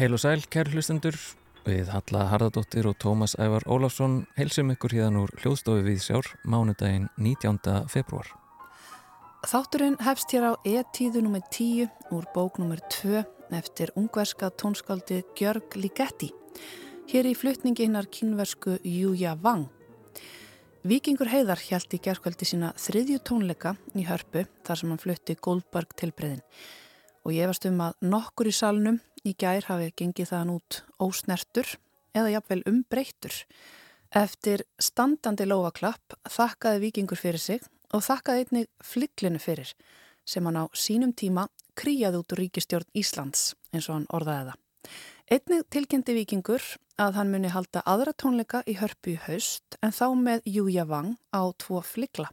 Heil og sæl, kæru hlustendur, við Halla Harðardóttir og Tómas Ævar Ólafsson heilsum ykkur hérna úr hljóðstofi við sjár mánudaginn 19. februar. Þátturinn hefst hér á E-tíðu nr. 10 úr bók nr. 2 eftir ungverska tónskáldi Gjörg Ligetti. Hér í flutningi hinnar kynversku Júja Vang. Vikingur Heiðar hjælti í gerðkvöldi sína þriðju tónleika í hörpu þar sem hann flutti Goldberg tilbreyðin og ég varst um að nokkur í salnum í gær hafi gengið þaðan út ósnertur eða jafnvel umbreytur. Eftir standandi lóaklapp þakkaði vikingur fyrir sig og þakkaði einnig flyglinu fyrir sem hann á sínum tíma kríjaði út úr ríkistjórn Íslands eins og hann orðaði það. Einnig tilkynnti vikingur að hann muni halda aðra tónleika í hörpu í haust en þá með Júja Vang á tvo flygla.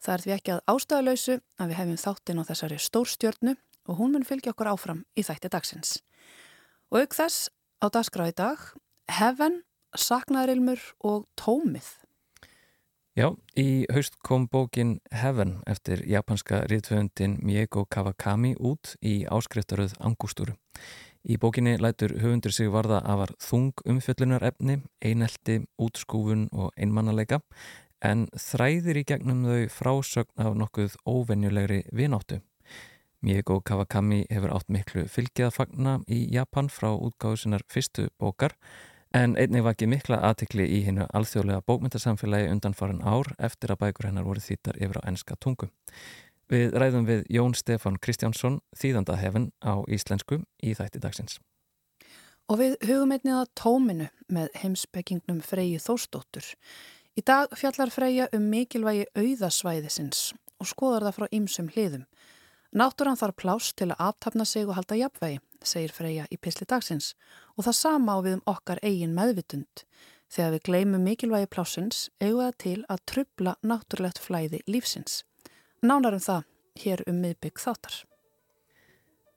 Það er því ekki að ástæðalöysu að við hefum þáttinn á þessari stórstjórnu og hún mun fylgja okkur áfram í þætti dagsins. Og auk þess á dagsgráði dag, Heaven, Saknarilmur og Tómið. Já, í haust kom bókin Heaven eftir japanska riðtöfundin Mieko Kawakami út í áskriftaröð Angústúru. Í bókinni lætur höfundur sig varða afar þung umfjöllunar efni, einelti, útskúfun og einmannalega en þræðir í gegnum þau frásögn af nokkuð óvenjulegri vináttu. Mieko Kawakami hefur átt miklu fylgjaðfagna í Japan frá útgáðu sinnar fyrstu bókar en einnig ekki mikla aðtikli í hinnu alþjóðlega bókmyndasamfélagi undanfarin ár eftir að bækur hennar voru þýttar yfir á enska tungu. Við ræðum við Jón Stefan Kristjánsson, þýðandahefn á íslensku í þætti dagsins. Og við hugum einnið að tóminu með heimsbyggingnum Freyju Þórsdóttur. Í dag fjallar Freyja um mikilvægi auðasvæðisins og skoðar það frá ýmsum hliðum. Náttúran þarf plás til að aftapna sig og halda jafnvegi, segir Freyja í pisli dagsins og það sama á við um okkar eigin meðvitund. Þegar við gleymum mikilvægi plásins eigum það til að trubla náttúrulegt flæði lífsins. Nánarum það hér um miðbygg þáttar.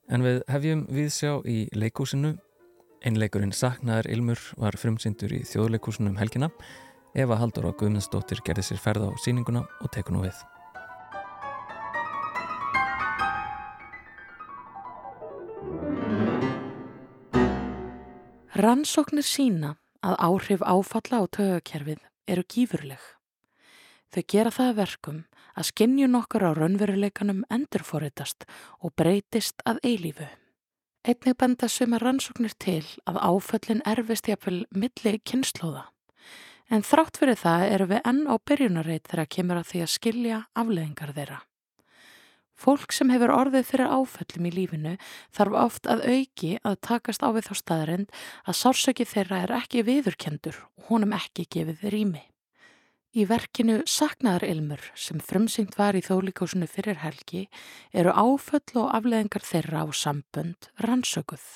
En við hefjum viðsjá í leikúsinu. Einleikurinn Saknaðar Ilmur var frumsyndur í þjóðleikúsinu um helgina. Eva Haldur og Guðmundsdóttir gerði sér ferð á síninguna og teku nú við. Rannsóknir sína að áhrif áfalla á tögakerfið eru gífurleg. Þau gera það verkum að skinnjun okkar á raunveruleikanum endurforritast og breytist að eilífu. Einnig benda suma rannsóknir til að áföllin erfist jafnvel milli kynnslóða. En þrátt fyrir það eru við enn á byrjunarreit þegar kemur að því að skilja afleðingar þeirra. Fólk sem hefur orðið fyrir áföllum í lífinu þarf oft að auki að takast á við þá staðarind að sársöki þeirra er ekki viðurkendur og honum ekki gefið rými. Í verkinu Saknaðarilmur sem frumsyngt var í þólíkósunu fyrir helgi eru áföll og afleðingar þeirra á sambönd rannsökuð.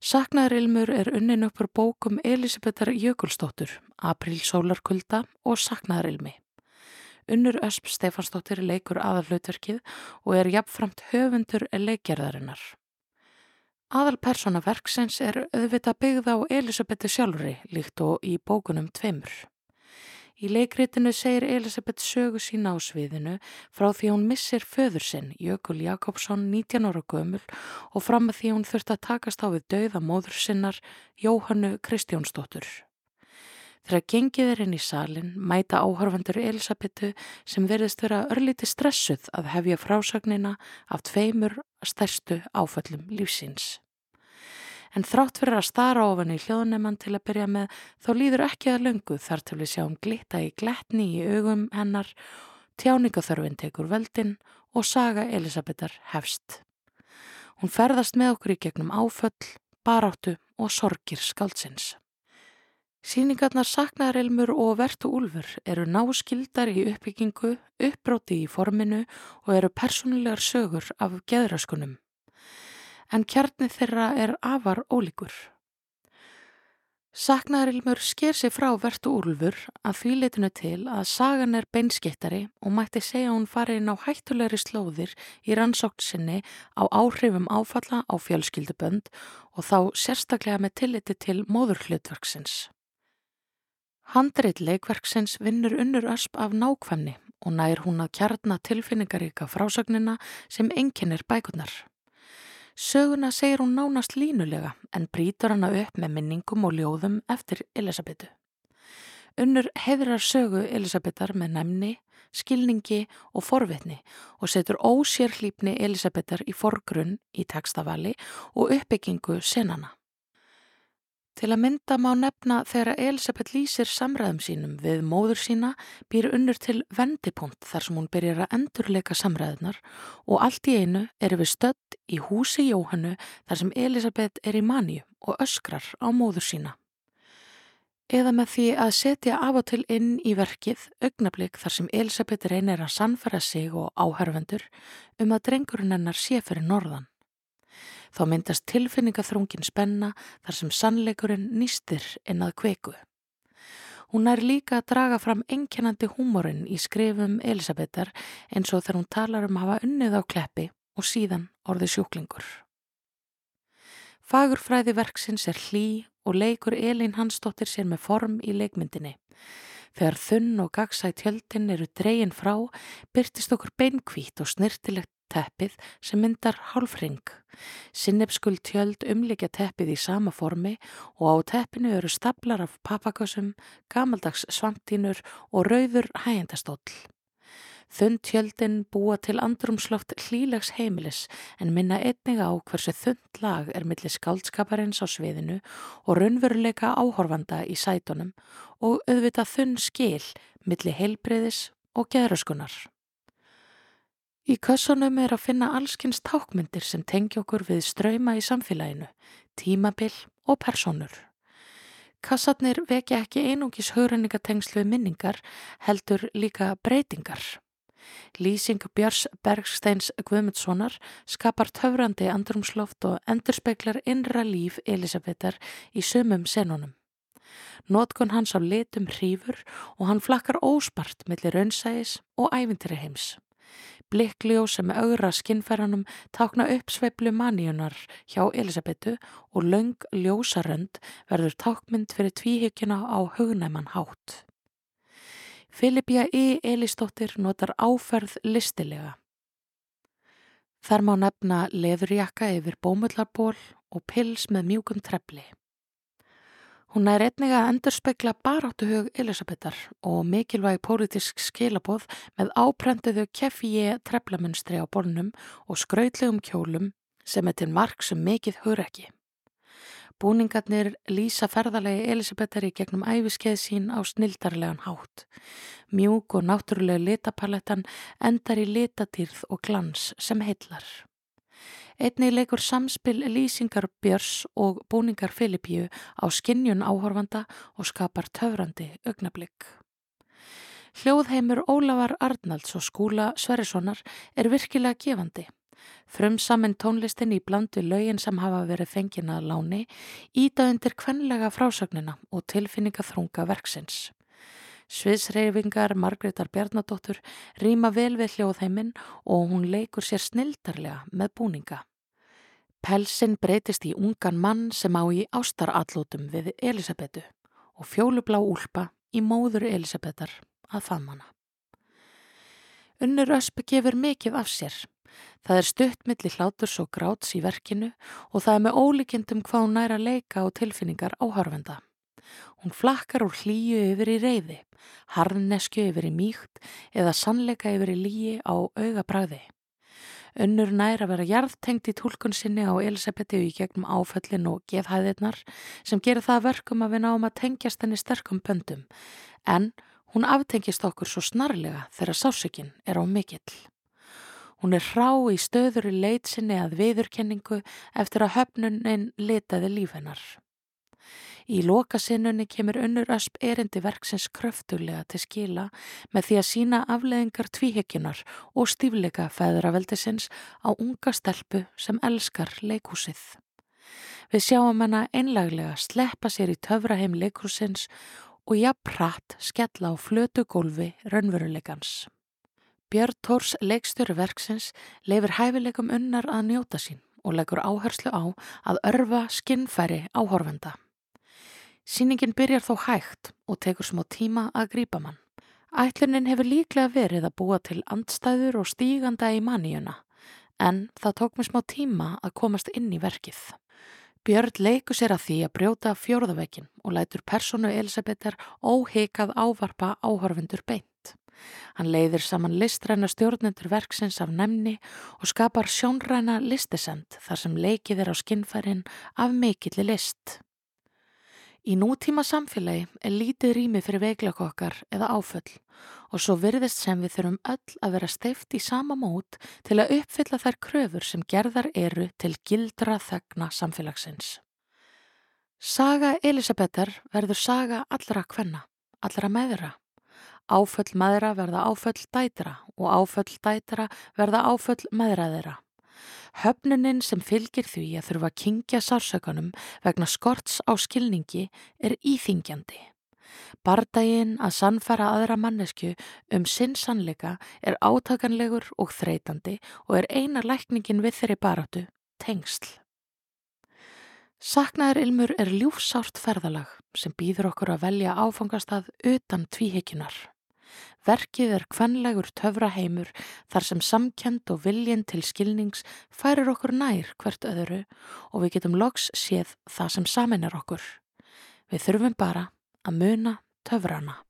Saknaðarilmur er unnin uppur bókum Elisabethar Jökulstóttur, Apríl Sólarkulda og Saknaðarilmi. Unnur Ösp Stefansdóttir leikur aðal hlutverkið og er jafnframt höfundur leikgerðarinnar. Aðal persóna verksins er auðvita byggða á Elisabethi sjálfri líkt og í bókunum tveimur. Í leikritinu segir Elisabeth sögu sína á sviðinu frá því hún missir föður sinn, Jökul Jakobsson, 19 ára gömul og fram að því hún þurft að takast á við dauða móður sinnar, Jóhannu Kristjónsdóttur. Þegar gengið er inn í salin mæta áhörfandur Elisabetu sem verðist vera örlíti stressuð að hefja frásagnina af tveimur stærstu áföllum lífsins. En þrátt fyrir að stara ofan í hljóðnemann til að byrja með þá líður ekki að löngu þar til við sjáum glitta í gletni í augum hennar, tjáningaþörfin tekur veldin og saga Elisabetar hefst. Hún ferðast með okkur í gegnum áföll, baráttu og sorgir skáldsins. Sýningarnar Saknarilmur og Vertu Úlfur eru náskildar í uppbyggingu, uppbróti í forminu og eru persónulegar sögur af geðraskunum. En kjarni þeirra er afar ólíkur. Saknarilmur sker sig frá Vertu Úlfur að því leitinu til að sagan er beinskeittari og mætti segja hún fari inn á hættulegri slóðir í rannsókt sinni á áhrifum áfalla á fjölskyldubönd og þá sérstaklega með tilliti til móðurhlutverksins. Handreit leikverksins vinnur unnur ösp af nákvæmni og nær hún að kjarna tilfinningaríka frásagnina sem enginnir bækunar. Söguna segir hún nánast línulega en brítur hana upp með minningum og ljóðum eftir Elisabetu. Unnur heðrar sögu Elisabetar með nefni, skilningi og forvitni og setur ósérhlýpni Elisabetar í forgrunn í textavali og uppbyggingu senana. Til að mynda má nefna þegar Elisabeth lýsir samræðum sínum við móður sína býr unnur til vendipunkt þar sem hún byrjar að endurleika samræðunar og allt í einu eru við stödd í húsi Jóhannu þar sem Elisabeth er í manju og öskrar á móður sína. Eða með því að setja af og til inn í verkið augnablík þar sem Elisabeth reynir að sannfæra sig og áhörvendur um að drengurinn hennar sé fyrir norðan. Þá myndast tilfinningaþrungin spenna þar sem sannleikurinn nýstir inn að kveiku. Hún er líka að draga fram enginandi húmorinn í skrifum Elisabetar eins og þegar hún talar um að hafa unnið á kleppi og síðan orði sjúklingur. Fagurfræði verksins er hlý og leikur Elin Hansdóttir sér með form í leikmyndinni. Þegar þunn og gagsætt hjöldin eru dreyin frá, byrtist okkur beinkvít og snirtilegt teppið sem myndar hálfring. Sinnefskul tjöld umlikja teppið í sama formi og á teppinu eru staplar af papakössum, gamaldags svamtínur og rauður hægjendastóll. Þund tjöldin búa til andrumsloft hlílegs heimilis en minna einnig á hversu þund lag er millir skáldskaparins á sviðinu og raunveruleika áhorfanda í sætunum og auðvita þunn skil millir heilbreyðis og geðröskunar. Í kössunum er að finna allskynns tákmyndir sem tengja okkur við ströyma í samfélaginu, tímabil og personur. Kassatnir vekja ekki einungis haurenningatengslu minningar heldur líka breytingar. Lýsing Björns Bergsteins Guðmundssonar skapar töfrandi andrumsloft og endurspeglar innra líf Elisabetar í sömum senunum. Nótkun hans á litum hrífur og hann flakkar óspart millir raunsægis og ævintri heims. Blikkljó sem augra skinnferðanum tákna upp sveiplu maníunar hjá Elisabetu og laung ljósarönd verður tákmynd fyrir tvíhyggjuna á hugnæman hátt. Filipja E. Elistóttir notar áferð listilega. Þar má nefna leðurjakka yfir bómullarból og pils með mjúkum trefli. Hún er einnig að endurspegla baráttuhug Elisabetar og mikilvæg pólitísk skilaboð með áprenduðu keffíi treflamunstri á bornum og skrautlegum kjólum sem er til marg sem um mikið hugur ekki. Búningarnir lýsa ferðalegi Elisabetari gegnum æfiskeið sín á snildarlegan hátt. Mjúk og náttúrulega litapalettan endar í litatýrð og glans sem heillar. Einnig leikur samspil lýsingar Björns og búningar Filipíu á skinnjun áhorfanda og skapar töfrandi augnablík. Hljóðheimur Ólafar Arnalds og skúla Sverrissonar er virkilega gefandi. Frum saman tónlistin í blandu lögin sem hafa verið fengin að láni íta undir kvenlega frásögnina og tilfinninga þrunga verksins. Sviðsreyfingar Margreðar Bjarnadóttur rýma vel við hljóðheiminn og hún leikur sér snildarlega með búninga. Pelsin breytist í ungan mann sem á í ástarallótum við Elisabetu og fjólublá úlpa í móður Elisabetar að famana. Unnur Ösp gefur mikið af sér. Það er stutt millir hláturs og gráts í verkinu og það er með ólíkjendum hvað hún næra leika og tilfinningar áhörvenda. Hún flakkar úr hlýju yfir í reyði, harnesku yfir í mýkt eða sannleika yfir í líi á auga bræði. Önnur nær að vera jarðtengt í tólkun sinni á Elisabethi í gegnum áföllin og geðhæðirnar sem gerir það verkum að við náum að tengjast henni sterkum pöndum en hún aftengist okkur svo snarlega þegar sásökinn er á mikill. Hún er hrá í stöður í leitsinni að viðurkenningu eftir að höfnunin litaði lífennar. Í lokasinnunni kemur unnur ösp erindi verksins kröftuglega til skila með því að sína afleðingar tvíhekjunar og stífleika feðraveldisins á unga stelpu sem elskar leikúsið. Við sjáum hana einlaglega sleppa sér í töfraheim leikúsins og jafnpratt skella á flötu gólfi raunveruleikans. Björn Tórs leikstöru verksins leifir hæfileikum unnar að njóta sín og leggur áherslu á að örfa skinnfæri áhorfenda. Sýningin byrjar þó hægt og tekur smá tíma að grípa mann. Ætlunin hefur líklega verið að búa til andstæður og stíganda í manníuna, en það tók mér smá tíma að komast inn í verkið. Björn leiku sér að því að brjóta fjórðaveikin og lætur personu Elisabetar óheikað ávarpa áhörfundur beint. Hann leiðir saman listræna stjórnendur verksins af nefni og skapar sjónræna listisend þar sem leikið er á skinnfærin af mikilli list. Í nútíma samfélagi er lítið rými fyrir veikleika okkar eða áföll og svo virðist sem við þurfum öll að vera steift í sama mót til að uppfylla þær kröfur sem gerðar eru til gildra þegna samfélagsins. Saga Elisabetar verður saga allra kvenna, allra meðra. Áföll meðra verða áföll dætra og áföll dætra verða áföll meðra þeirra. Höfnuninn sem fylgir því að þurfa að kingja sársökanum vegna skorts á skilningi er íþingjandi. Bardaginn að sannfæra aðra mannesku um sinn sannleika er átakanlegur og þreytandi og er eina lækningin við þeirri baráttu, tengsl. Saknaður ilmur er ljúfsárt ferðalag sem býður okkur að velja áfangastað utan tvíhekjunar. Verkið er kvenlegur töfraheimur þar sem samkend og viljinn til skilnings færir okkur nær hvert öðru og við getum loks séð það sem saminar okkur. Við þurfum bara að muna töfrana.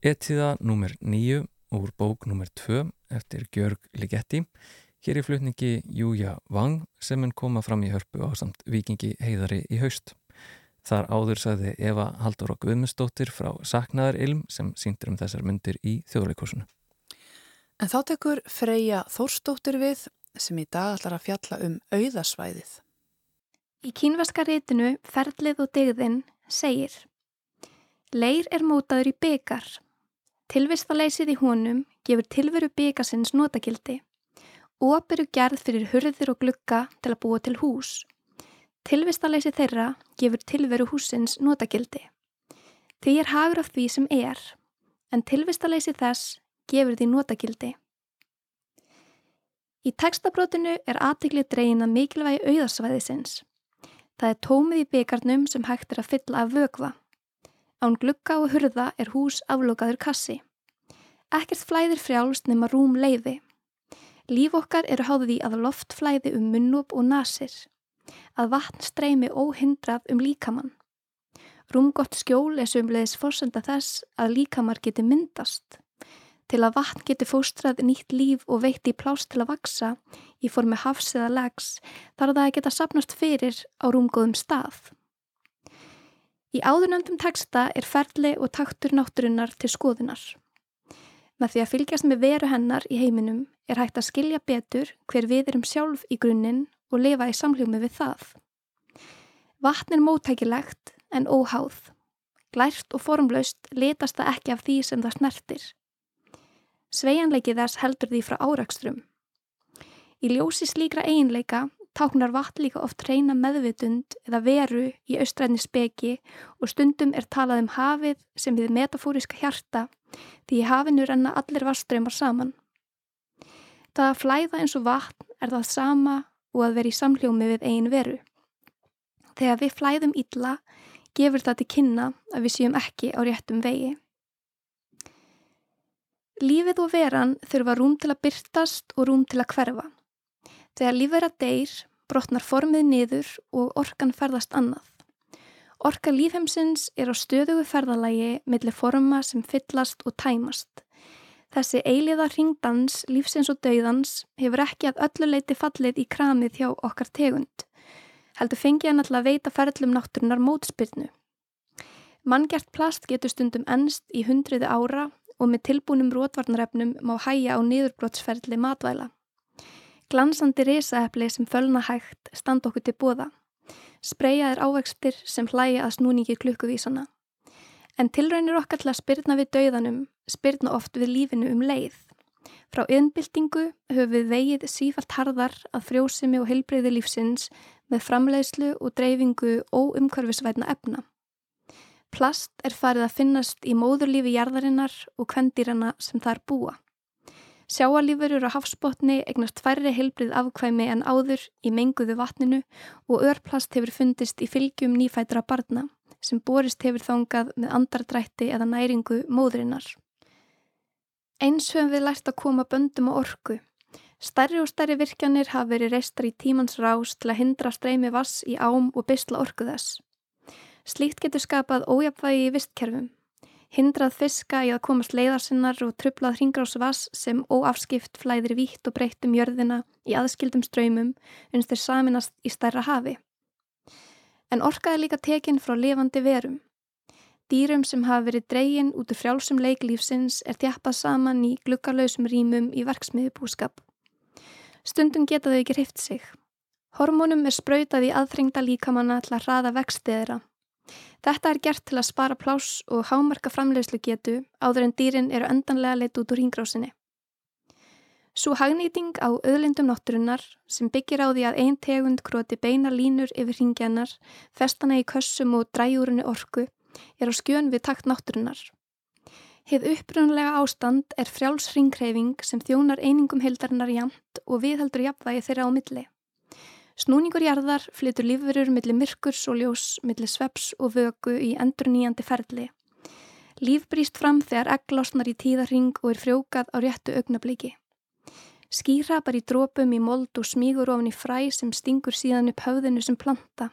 Etiða nr. 9 úr bók nr. 2 eftir Gjörg Ligetti hér í flutningi Júja Vang sem henn koma fram í hörpu á samt vikingi heiðari í haust. Þar áður sagði Eva Haldur og Guðmundsdóttir frá Saknaðar Ilm sem síndur um þessar myndir í þjóðleikursunu. En þá tekur Freyja Þórsdóttir við sem í dag ætlar að fjalla um auðasvæðið. Í kínvaska rítinu Ferlið og degðin segir Leir er mótaður í byggar Tilvistaleysið í honum gefur tilveru byggasins notakildi. Óp eru gerð fyrir hurðir og glukka til að búa til hús. Tilvistaleysi þeirra gefur tilveru húsins notakildi. Því er hagur af því sem er, en tilvistaleysi þess gefur því notakildi. Í textabrótinu er aðtiklið dreyin að mikilvægi auðarsvæðisins. Það er tómið í byggarnum sem hægt er að fylla af vögva. Án glukka og hurða er hús aflokaður kassi. Ekkert flæðir frjálst nema rúm leiði. Líf okkar eru háðið í að loft flæði um munnúb og nasir. Að vatn streymi óhindrað um líkamann. Rúmgott skjól er sömleðis fórsenda þess að líkamar geti myndast. Til að vatn geti fóstrað nýtt líf og veitti plást til að vaksa í formi hafs eða legs þar að það geta sapnast fyrir á rúmgóðum stað. Í áðurnöndum texta er ferli og taktur náttúrunnar til skoðunar. Með því að fylgjast með veru hennar í heiminum er hægt að skilja betur hver við erum sjálf í grunninn og lifa í samljómi við það. Vatn er móttækilegt en óháð. Glært og formlaust letast það ekki af því sem það snertir. Sveianleiki þess heldur því frá árakstrum. Í ljósi slíkra eiginleika táknar vatn líka oft reyna meðvitund eða veru í austræðni speki og stundum er talað um hafið sem við metafóriska hjarta því í hafinu renna allir vastreymar saman. Það að flæða eins og vatn er það sama og að vera í samljómi við einn veru. Þegar við flæðum illa gefur það til kynna að við séum ekki á réttum vegi. Lífið og veran þurfa rúm til að byrtast og rúm til að hverfa. Þegar lífverða deyr, brotnar formið niður og orkan ferðast annað. Orka lífheimsins er á stöðugu ferðalagi millir forma sem fyllast og tæmast. Þessi eiliða ringdans, lífsins og dauðans hefur ekki að öllu leiti fallið í kramið hjá okkar tegund. Heldur fengi hann alltaf að veita ferðlum náttúrunar mótspyrnu. Manngert plast getur stundum ennst í hundriði ára og með tilbúnum rótvarnarefnum má hæja á niðurbrótsferðli matvæla. Glansandi risaepli sem fölna hægt standa okkur til bóða. Spreyjaðir ávextir sem hlæja að snúningi klukkuvísana. En tilraunir okkar til að spyrna við dauðanum spyrna oft við lífinu um leið. Frá yðnbildingu höfum við vegið sífalt harðar að frjósimi og heilbreyði lífsins með framleiðslu og dreifingu óumkvarfisvætna efna. Plast er farið að finnast í móðurlífi jarðarinnar og kvendýrana sem þar búa. Sjáalífurur á hafsbótni eignast færri heilbrið afkvæmi en áður í menguðu vatninu og örplast hefur fundist í fylgjum nýfætra barna sem borist hefur þángað með andardrætti eða næringu móðurinnar. Eins höfum við lært að koma böndum á orku. Stærri og stærri virkjanir hafa verið reistar í tímans rás til að hindra streymi vass í ám og bysla orku þess. Slíkt getur skapað ójapvægi í vistkerfum hindrað fiska í að komast leiðarsinnar og trublað hringrásvass sem óafskipt flæðir vítt og breytt um jörðina í aðskildum ströymum uns þeir saminast í stærra hafi. En orkaði líka tekinn frá levandi verum. Dýrum sem hafa verið dreygin út úr frjálsum leiklífsins er þjappað saman í glukkalösum rýmum í verksmiðubúskap. Stundum geta þau ekki hrift sig. Hormónum er sprautað í aðþrengda líkamanna til að hraða vextiðra Þetta er gert til að spara pláss og hámarka framleiðslu getu áður en dýrin eru endanlega leitt út úr hingrásinni. Svo hagnýting á öðlindum náttúrunnar sem byggir á því að einn tegund kroti beina línur yfir hingjanar, festana í kössum og dræjúrunni orku er á skjön við takt náttúrunnar. Hið upprunlega ástand er frjálsringreifing sem þjónar einingum hildarinnar jamt og viðheldur jafnvægi þeirra á milli. Snúningur jarðar flytur lífverur millir myrkurs og ljós, millir sveps og vögu í endur nýjandi ferli. Líf brýst fram þegar egg losnar í tíðarring og er frjókað á réttu augnabliki. Skýrapar í drópum í mold og smígur ofin í fræ sem stingur síðan upp höfðinu sem planta.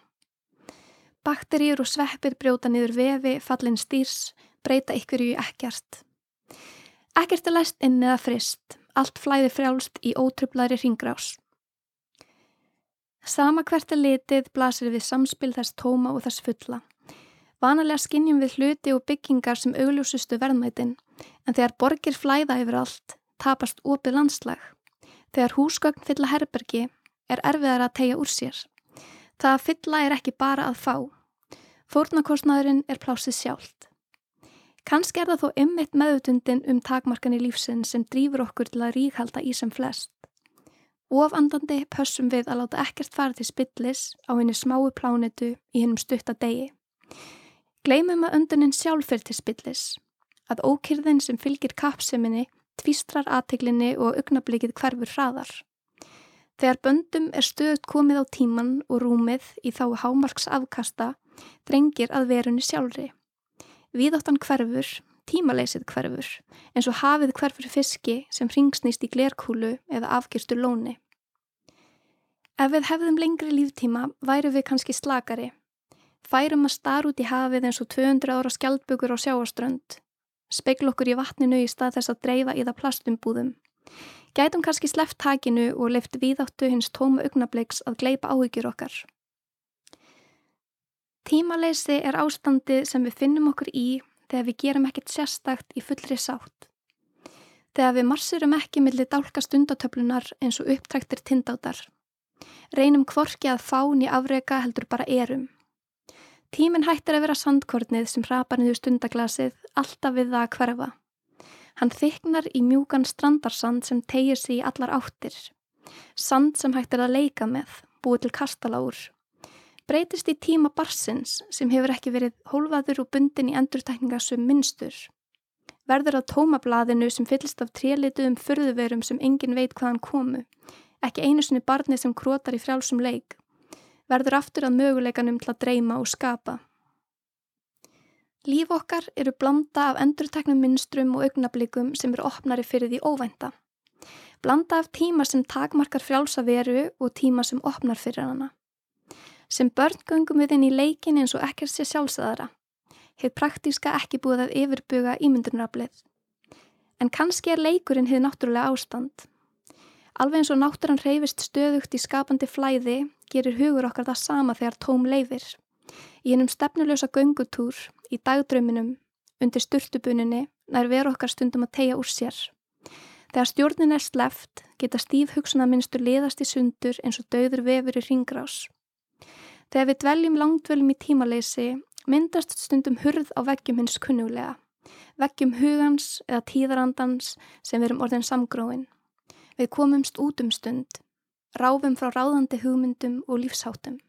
Bakterýr og sveppir brjóta niður vefi, fallin stýrs, breyta ykkur í ekkert. Ekkert er læst inn eða frist, allt flæði frjálst í ótrublaðri ringrás. Sama hvert er litið blasir við samspil þess tóma og þess fulla. Vanalega skinnjum við hluti og byggingar sem augljósustu verðmætin, en þegar borgir flæða yfir allt, tapast opið landslag. Þegar húsgögn fylla herbergi er erfiðar að tegja úr sér. Það að fylla er ekki bara að fá. Fórnarkostnaðurinn er plásið sjálft. Kanski er það þó ymmit meðutundin um takmarkan í lífsinn sem drýfur okkur til að ríkhalda í sem flest. Ofandandi pössum við að láta ekkert fara til spillis á henni smáu plánetu í hennum stutta degi. Gleimum að öndunin sjálf fyrir til spillis, að ókyrðin sem fylgir kapseminni tvistrar aðteglinni og augnablikið hverfur hraðar. Þegar böndum er stöðut komið á tíman og rúmið í þá hámarks afkasta, drengir að verunni sjálfri. Víðáttan hverfur, tímaleysið hverfur, eins og hafið hverfur fiski sem ringsnýst í glerkúlu eða afgjörstu lóni. Ef við hefðum lengri líftíma væru við kannski slakari. Færum að star út í hafið eins og 200 ára skjaldbökur á sjáaströnd. Speikl okkur í vatninu í stað þess að dreifa í það plastumbúðum. Gætum kannski sleft takinu og leift viðáttu hins tóma augnableiks að gleipa áhyggjur okkar. Tímaleysi er ástandi sem við finnum okkur í þegar við gerum ekkert sérstakt í fullri sátt. Þegar við marsirum ekki millir dálka stundatöflunar eins og upptræktir tindátar. Reynum kvorki að fán í afreika heldur bara erum. Tíminn hættir að vera sandkornið sem rapar niður stundaglasið alltaf við það að hverfa. Hann þyknar í mjúkan strandarsand sem tegir sig í allar áttir. Sand sem hættir að leika með, búið til kastaláur. Breytist í tíma barsins sem hefur ekki verið hólfaður og bundin í endurtekningasum minnstur. Verður á tómablaðinu sem fyllist af trélituðum fyrðuverum sem engin veit hvaðan komu. Ekki einu sinni barni sem krótar í frjálsum leik. Verður aftur að möguleikanum til að dreyma og skapa. Líf okkar eru blanda af endurteknum minnstrum og augnablikum sem eru opnari fyrir því óvænta. Blanda af tíma sem takmarkar frjálsa veru og tíma sem opnar fyrir hana. Sem börn göngum við inn í leikin eins og ekkert sé sjálfsæðara. Hefur praktíska ekki búið að yfirbuga ímyndunaraflið. En kannski er leikurinn hefur náttúrulega ástand. Alveg eins og náttúrann reyfist stöðugt í skapandi flæði gerir hugur okkar það sama þegar tóm leifir. Í hennum stefnulösa göngutúr í dagdröminum, undir sturtubuninni, nær veru okkar stundum að tegja úr sér. Þegar stjórnin er sleft, geta stíf hugsunarmynstur liðast í sundur eins og dauður vefur í ringrás. Þegar við dveljum langdveljum í tímaleysi, myndast stundum hurð á veggjum hins kunnulega, veggjum hugans eða tíðarandans sem verum orðin samgróin. Við komumst út um stund, ráfum frá ráðandi hugmyndum og lífsháttum.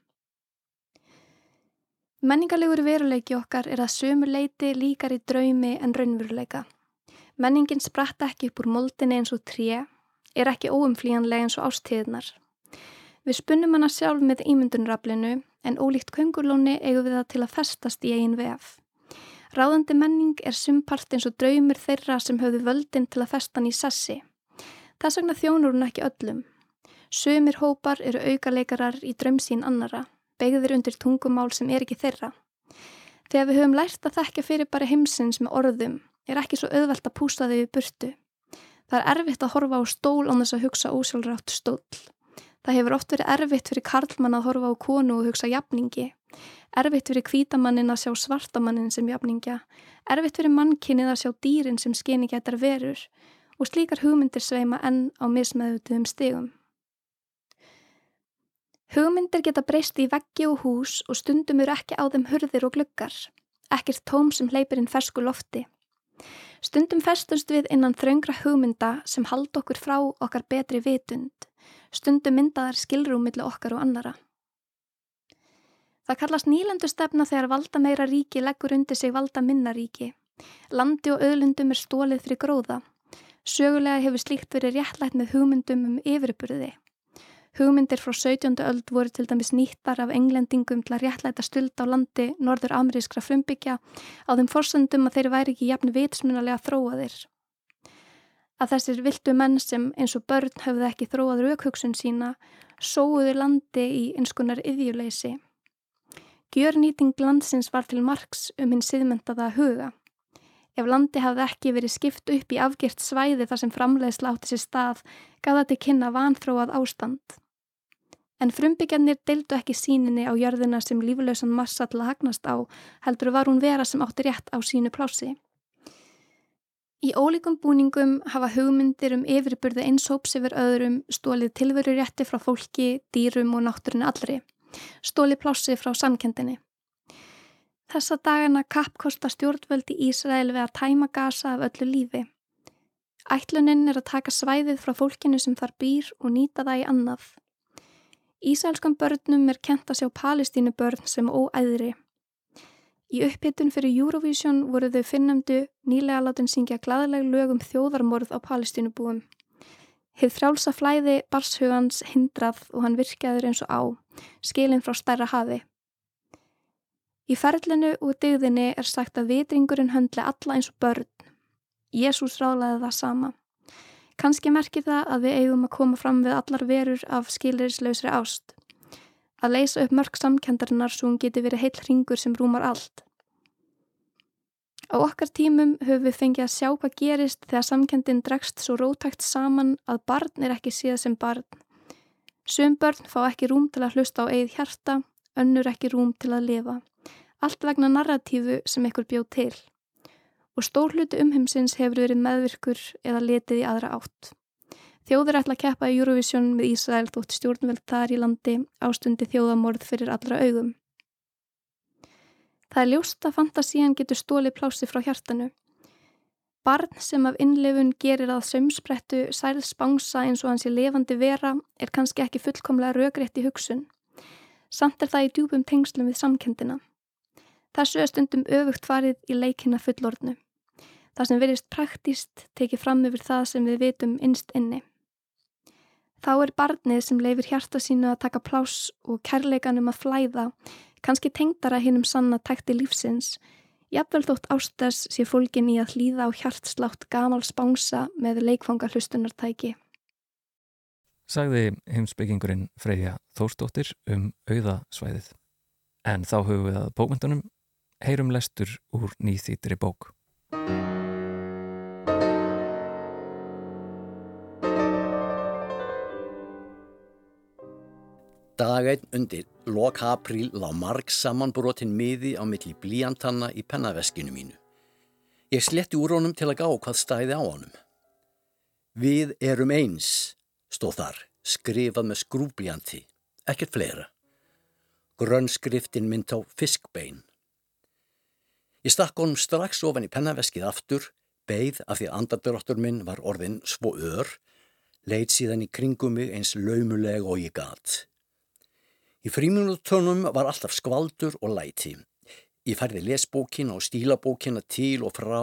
Menningarlegur veruleiki okkar er að sömu leiti líkar í draumi en raunveruleika. Menningin spratt ekki upp úr moldinni eins og tré, er ekki óumflíjanlega eins og ástíðnar. Við spunnum hana sjálf með ímyndunraflinu en ólíkt köngurlóni eigum við það til að festast í eigin vef. Ráðandi menning er sumpart eins og draumur þeirra sem höfðu völdin til að festan í sessi. Þess vegna þjónur hún ekki öllum. Sumir hópar eru aukaleikarar í draumsín annara begðir undir tungumál sem er ekki þeirra. Þegar við höfum lært að þekka fyrir bara heimsins með orðum er ekki svo auðvelt að pústa þau í burtu. Það er erfitt að horfa á stól án þess að hugsa ósjálfrátt stól. Það hefur oft verið erfitt fyrir karlmann að horfa á konu og hugsa jafningi. Erfitt fyrir kvítamannin að sjá svartamannin sem jafningja. Erfitt fyrir mannkinnið að sjá dýrin sem skeni getar verur og slíkar hugmyndir sveima enn á mismeðutuðum stigum. Hugmyndir geta breyst í veggi og hús og stundum eru ekki á þeim hurðir og gluggar, ekkert tóm sem hleypir inn fersku lofti. Stundum festumst við innan þraungra hugmynda sem hald okkur frá okkar betri vitund, stundum myndaðar skilrúmiðlu okkar og annara. Það kallast nýlendu stefna þegar valda meira ríki leggur undir sig valda minna ríki. Landi og öðlundum er stólið fyrir gróða. Sögulega hefur slíkt verið réttlætt með hugmyndum um yfirburði. Hugmyndir frá 17. öld voru til dæmis nýttar af englendingum til að réttlæta stuld á landi norður amerískra frumbyggja á þeim forsendum að þeir væri ekki jafn vitsmunalega þróaðir. Að þessir viltu menn sem eins og börn höfðu ekki þróað raukhugsun sína sóuðu landi í einskunar yðjuleysi. Gjörnýting landsins var til margs um hinn siðmentaða huga. Ef landi hafði ekki verið skipt upp í afgjert svæði þar sem framleiðsla átti sér stað, gaf það til kynna vanþróað ástand. En frumbyggjarnir deildu ekki síninni á jörðina sem líflausan massa til að hagnast á, heldur var hún vera sem átti rétt á sínu plási. Í ólíkum búningum hafa hugmyndir um yfirbyrði eins hóps yfir öðrum stólið tilveru rétti frá fólki, dýrum og náttúrinni allri. Stólið plási frá samkendinni. Þessa dagana kappkosta stjórnvöldi Ísrael við að tæma gasa af öllu lífi. Ætluninn er að taka svæðið frá fólkinu sem þar býr og nýta það í annað. Ísælskan börnum er kent að sjá palestínu börn sem óæðri. Í upphittun fyrir Eurovision voru þau finnamdu nýlega látin syngja gladleg lögum þjóðarmorð á palestínubúum. Hið frjálsa flæði barshugans hindrað og hann virkaður eins og á, skilin frá stærra hafi. Í ferlinu og dygðinni er sagt að vitringurinn höndle alla eins og börn. Jésús rálaði það sama. Kanski merkir það að við eigum að koma fram við allar verur af skilirislausri ást. Að leysa upp mörg samkendarinnar svo hún geti verið heil ringur sem rúmar allt. Á okkar tímum höfum við fengið að sjá hvað gerist þegar samkendin dregst svo rótækt saman að barn er ekki síða sem barn. Sum börn fá ekki rúm til að hlusta á eigið hjarta, önnur ekki rúm til að lifa. Allt vegna narratífu sem ykkur bjóð til. Og stór hluti umheimsins hefur verið meðvirkur eða letið í aðra átt. Þjóður ætla að keppa í Eurovision með Ísrael þótt stjórnveld þar í landi ástundi þjóðamorð fyrir allra augum. Það er ljóst að fantasían getur stóli plási frá hjartanu. Barn sem af innlefun gerir að sömsprettu sæls bánsa eins og hans í levandi vera er kannski ekki fullkomlega rögrétt í hugsun. Samt er það í djúpum tengslum við samkendina. Þessu er stundum öfugt farið í leikina fullordnu. Það sem verist praktíst tekið fram yfir það sem við vitum innst inni. Þá er barnið sem leifir hjarta sínu að taka plás og kærleikanum að flæða kannski tengdara hinnum sanna tækti lífsins, jafnvel þótt ástæðs sé fólkin í að hlýða á hjartslátt gamal spánsa með leikfanga hlustunartæki. Sagði heimsbyggingurinn Freyja Þórstóttir um auðasvæðið. En þá höfum við að bókmyndunum heyrum lestur úr nýþýtri bók. Dagætt undir lok apríl lá marg samanbrotin miði á milli blíjantanna í pennaveskinu mínu. Ég sletti úr honum til að gá hvað stæði á honum. Við erum eins, stóð þar, skrifað með skrúblíjanti, ekkert fleira. Grönnskriftin mynd á fiskbein. Ég stakk honum strax ofan í pennaveskið aftur, beigð af því að andardráttur minn var orðin svo ör, leitt síðan í kringum mig eins laumuleg og ég gatt. Í fríminutónum var alltaf skvaldur og læti. Ég færði lesbókina og stílabókina til og frá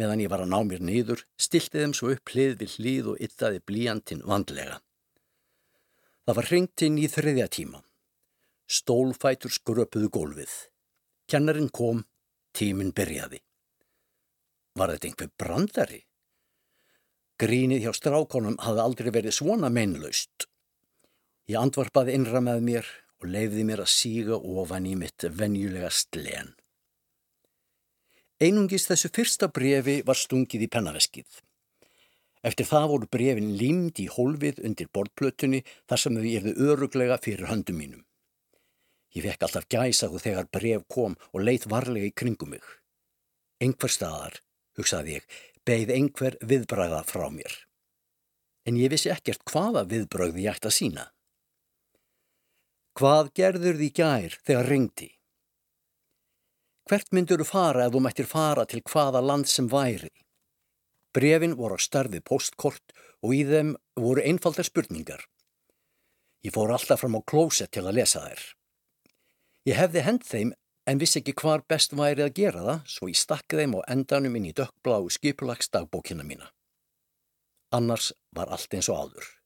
meðan ég var að ná mér niður, stilti þeim svo upp hlið við hlið og yttaði blíjantinn vandlega. Það var hringtinn í þriðja tíma. Stólfætur skröpuðu gólfið. Kennarinn kom, tíminn byrjaði. Var þetta einhver brandari? Grínið hjá strákonum hafði aldrei verið svona meinlaust. Ég andvarpaði innra með mér og leiði mér að síga ofan í mitt venjulega slen. Einungis þessu fyrsta brefi var stungið í pennaveskið. Eftir það voru brefin límd í hólfið undir borðplötunni þar sem þau erðu öruglega fyrir höndum mínum. Ég fekk alltaf gæsaðu þegar bref kom og leitt varlega í kringum mig. Engver staðar, hugsaði ég, beigð engver viðbræða frá mér. En ég vissi ekkert hvaða viðbrögði ég ætti að sína. Hvað gerður því gær þegar ringdi? Hvert myndur þú fara ef þú mættir fara til hvaða land sem væri? Brefin voru á starfi postkort og í þeim voru einfaldar spurningar. Ég fór alltaf fram á klósett til að lesa þær. Ég hefði hend þeim en vissi ekki hvar best væri að gera það svo ég stakki þeim á endanum inn í dökkblá skipulagsdagbókina mína. Annars var allt eins og áður.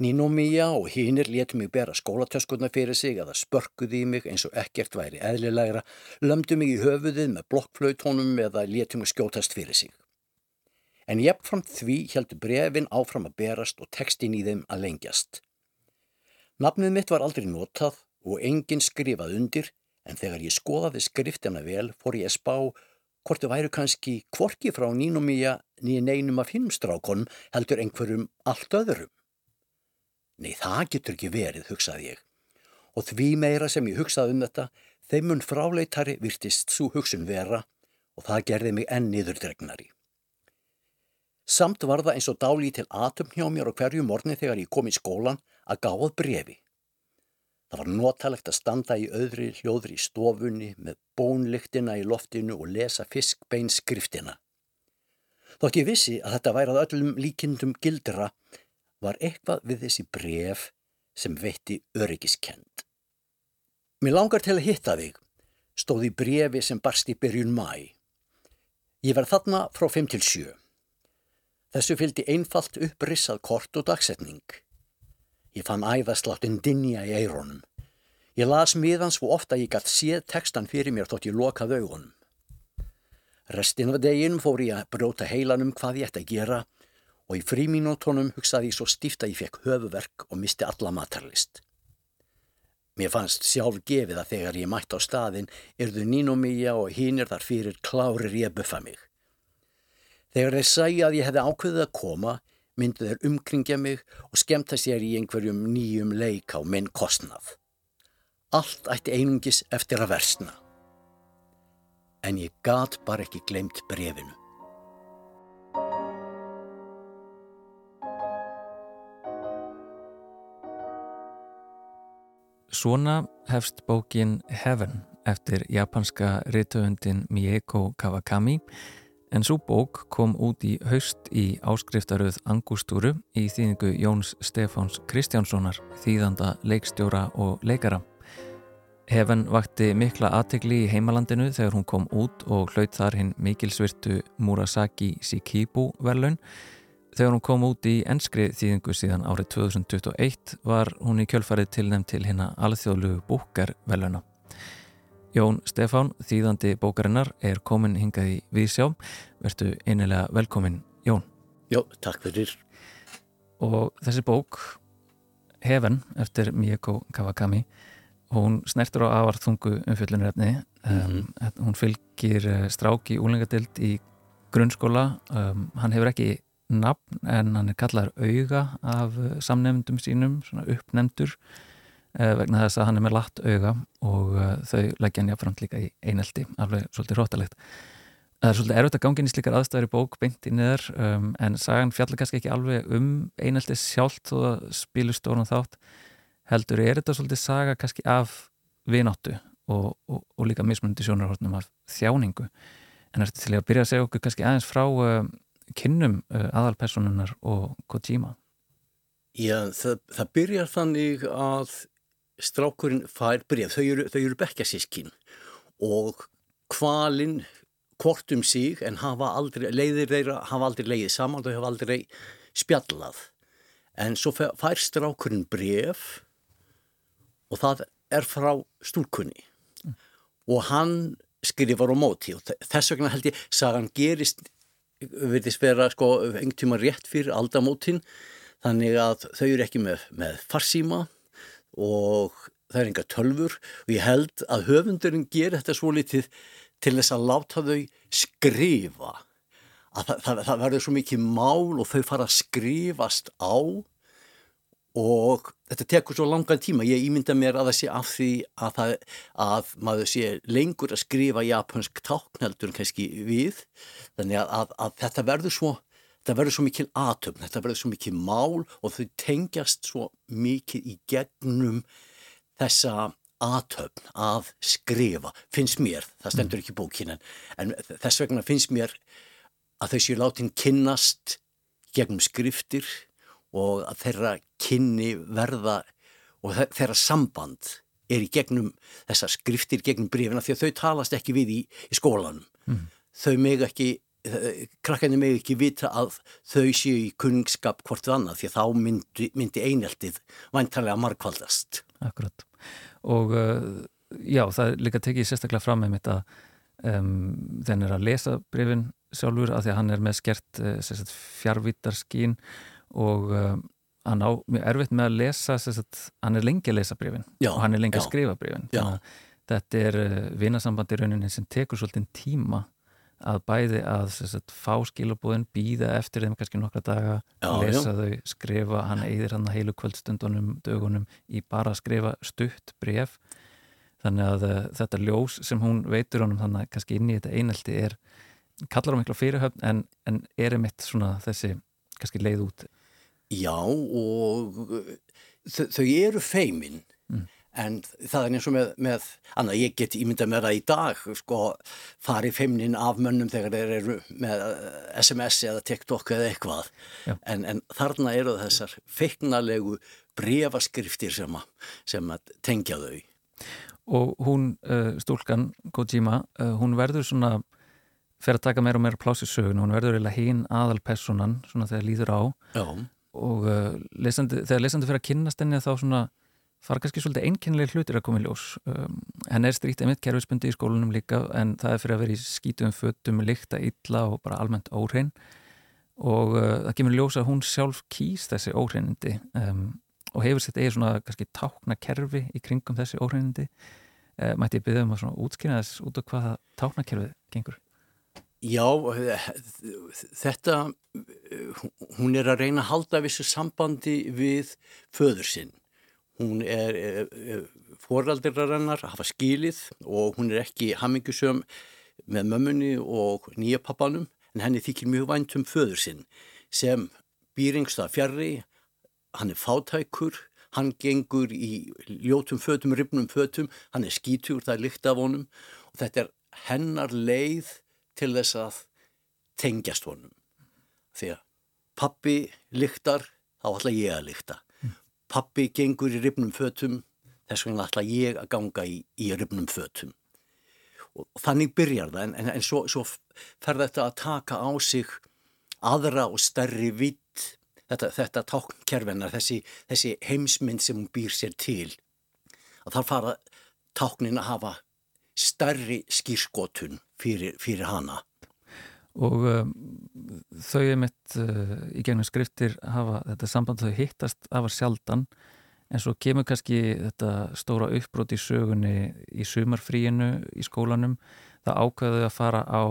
Nínómía og hínir létu mig bera skólatöskurna fyrir sig eða spörkuði í mig eins og ekkert væri eðlilegra, lömdu mig í höfuðið með blokkflautónum eða létu mig skjótast fyrir sig. En jafnframt því heldur brefin áfram að berast og tekstin í þeim að lengjast. Nafnið mitt var aldrei notað og enginn skrifað undir en þegar ég skoðaði skriftina vel fór ég að spá hvort þau væru kannski kvorki frá nínómía nýja neinum af hinnumstrákonum heldur einhverjum allt öðrum. Nei, það getur ekki verið, hugsaði ég. Og því meira sem ég hugsaði um þetta, þeimun fráleitari virtist svo hugsun vera og það gerði mig enn niðurdregnari. Samt var það eins og dálí til atum hjá mér á hverju morni þegar ég kom í skólan að gáð brefi. Það var notalegt að standa í öðri hljóðri í stofunni með bónlyktina í loftinu og lesa fiskbeinskriftina. Þótt ég vissi að þetta værað öllum líkindum gildra var eitthvað við þessi bref sem veitti öryggiskend. Mér langar til að hitta þig, stóði brefi sem barst í byrjun mæ. Ég var þarna frá 5 til 7. Þessu fylgdi einfalt upprissað kort og dagsetning. Ég fann æðasláttinn dinja í eironum. Ég las miðan svo ofta ég gætt séð textan fyrir mér þótt ég lokað augunum. Restin af deginum fór ég að bróta heilanum hvað ég ætti að gera og í fríminútonum hugsaði ég svo stíft að ég fekk höfuverk og misti alla matarlist. Mér fannst sjálf gefið að þegar ég mætti á staðin erðu nínumíja og hínir þar fyrir klárir ég buffa mig. Þegar þeir sæja að ég hefði ákveðið að koma, myndi þeir umkringja mig og skemta sér í einhverjum nýjum leik á minn kostnað. Allt ætti einungis eftir að versna. En ég gat bara ekki glemt brefinu. Svona hefst bókin Heaven eftir japanska ritöfundin Mieko Kawakami en svo bók kom út í haust í áskriftaröð Angustúru í þýðingu Jóns Stefáns Kristjánssonar, þýðanda leikstjóra og leikara. Heaven vakti mikla aðtegli í heimalandinu þegar hún kom út og hlaut þar hinn mikilsvirtu Murasaki Shikibu verlaun Þegar hún kom út í ennskri þýðingu síðan árið 2021 var hún í kjölfarið tilnæmt til hérna alþjóðlugu bókarveluna. Jón Stefán, þýðandi bókarinnar, er komin hingað í Vísjá. Vertu einilega velkomin, Jón. Jó, takk fyrir. Og þessi bók, Heaven, eftir Mieko Kawakami, hún snertur á afarþungu umfjöllunarefni. Mm -hmm. um, hún fylgir eh, stráki úlingadild í grunnskóla. Um, hann hefur ekki nafn en hann er kallar auga af eh, samnefndum sínum, svona uppnefndur eh, vegna þess að hann er með latt auga og uh, þau leggja hann jáfnframt líka í einelti, alveg svolítið rótalegt. Það er svolítið erfitt að gangin í slikar aðstæður í bók beint í niður um, en sagan fjallar kannski ekki alveg um einelti sjálft og að spilu stórun þátt heldur er þetta svolítið saga kannski af vináttu og, og, og líka mismundi sjónarhortnum af þjáningu en eftir til að byrja að segja okkur kannski aðeins frá kynnum uh, aðalpersonunar og Kojima? Já, það, það byrjar þannig að strákurinn fær bref, þau eru, eru bekkjasískin og kvalinn hvort um sig en hafa aldrei, leiðir þeirra hafa aldrei leiðið saman, þau hafa aldrei spjallað en svo fær strákurinn bref og það er frá stúrkunni mm. og hann skrifar á móti og þess vegna held ég sagan gerist verðist vera sko einhvern tíma rétt fyrir aldamótin þannig að þau eru ekki með, með farsíma og það er enga tölfur og ég held að höfundurinn ger þetta svo litið til þess að láta þau skrifa. Að það, það, það verður svo mikið mál og þau fara að skrifast á og þetta tekur svo langan tíma. Ég ímynda mér að það sé af því að, það, að maður sé lengur að skrifa japansk táknaldur kannski við. Þannig að, að, að þetta verður svo þetta verður svo mikil atöfn, þetta verður svo mikil mál og þau tengjast svo mikil í gegnum þessa atöfn að skrifa. Finnst mér, það stendur mm. ekki bókin en, en þess vegna finnst mér að þau séu látin kynnast gegnum skriftir og að þeirra kynni verða og þeirra samband er í gegnum þessar skriftir gegnum brefina því að þau talast ekki við í, í skólanum. Mm. Þau meg ekki, eh, krakkarnir meg ekki vita að þau séu í kunningskap hvort annað því að þá myndi, myndi eineltið væntalega markvaldast. Akkurat. Og uh, já, það líka tekið sérstaklega fram með mitt að um, þenn er að lesa brefin sjálfur að því að hann er með skert uh, fjárvítarskín og um, hann á mjög erfitt með að lesa sagt, hann er lengi að lesa brefin já, og hann er lengi já, að skrifa brefin þetta er uh, vinasambandi rauninni sem tekur svolítið tíma að bæði að sagt, fá skilabóðin býða eftir þeim kannski nokkra daga já, lesa þau, skrifa hann eigðir hann heilu kvöldstundunum dögunum í bara að skrifa stutt bref þannig að uh, þetta ljós sem hún veitur honum þannig að kannski inn í þetta einelti er kallar á mikla fyrirhöfn en, en er einmitt svona þessi kannski leið út Já og þau eru feimin. Mm. en það er eins og með, með annað ég get ímynda með það í dag sko fari feimnin af mönnum þegar þeir eru með SMS eh, eða TikTok eða eitthvað. En, en þarna eru þessar feiknalegu brefaskriftir sem að, sem að tengja þau. Og hún, uh, stúlkan Kojima, hún verður svona fer að taka meira og meira pláss í sögun hún verður eiginlega hín aðalpersonan svona þegar líður á. Já og uh, lesandi, þegar lesandi fyrir að kynast henni þá svona fara kannski svolítið einkennileg hlutir að koma í ljós. Um, henn er strítið mitt kerfisbundi í skólunum líka en það er fyrir að vera í skítum fötum, líkta illa og bara almennt óhrein. Og uh, það kemur ljós að hún sjálf kýs þessi óhreinindi um, og hefur sitt eða svona kannski tákna kerfi í kringum þessi óhreinindi. Uh, mætti ég byggja um að svona útskynna þess út af hvaða tákna kerfið gengur Já, þetta hún er að reyna að halda vissu sambandi við föður sinn. Hún er, er, er foraldrarannar hafa skilið og hún er ekki hammingusöm með mömmunni og nýja pappanum en henni þykir mjög vænt um föður sinn sem býringsta fjarrri, hann er fátækur, hann gengur í ljótum fötum, ribnum fötum, hann er skítur, það er lykt af honum. Og þetta er hennar leið til þess að tengjast honum. Því að pappi lyktar, þá ætla ég að lykta. Pappi gengur í ribnum fötum þess vegna ætla ég að ganga í, í ribnum fötum. Og, þannig byrjar það en, en, en svo, svo fer þetta að taka á sig aðra og stærri vitt þetta, þetta táknkerfinar þessi, þessi heimsmynd sem hún býr sér til að þar fara táknin að hafa stærri skýrskotun fyrir, fyrir hana. Og um, þau er mitt uh, í gegnum skriftir hafa þetta samband þau hittast afar sjaldan en svo kemur kannski þetta stóra uppbrót í sögunni í sumarfríinu í skólanum. Það ákveðu að fara á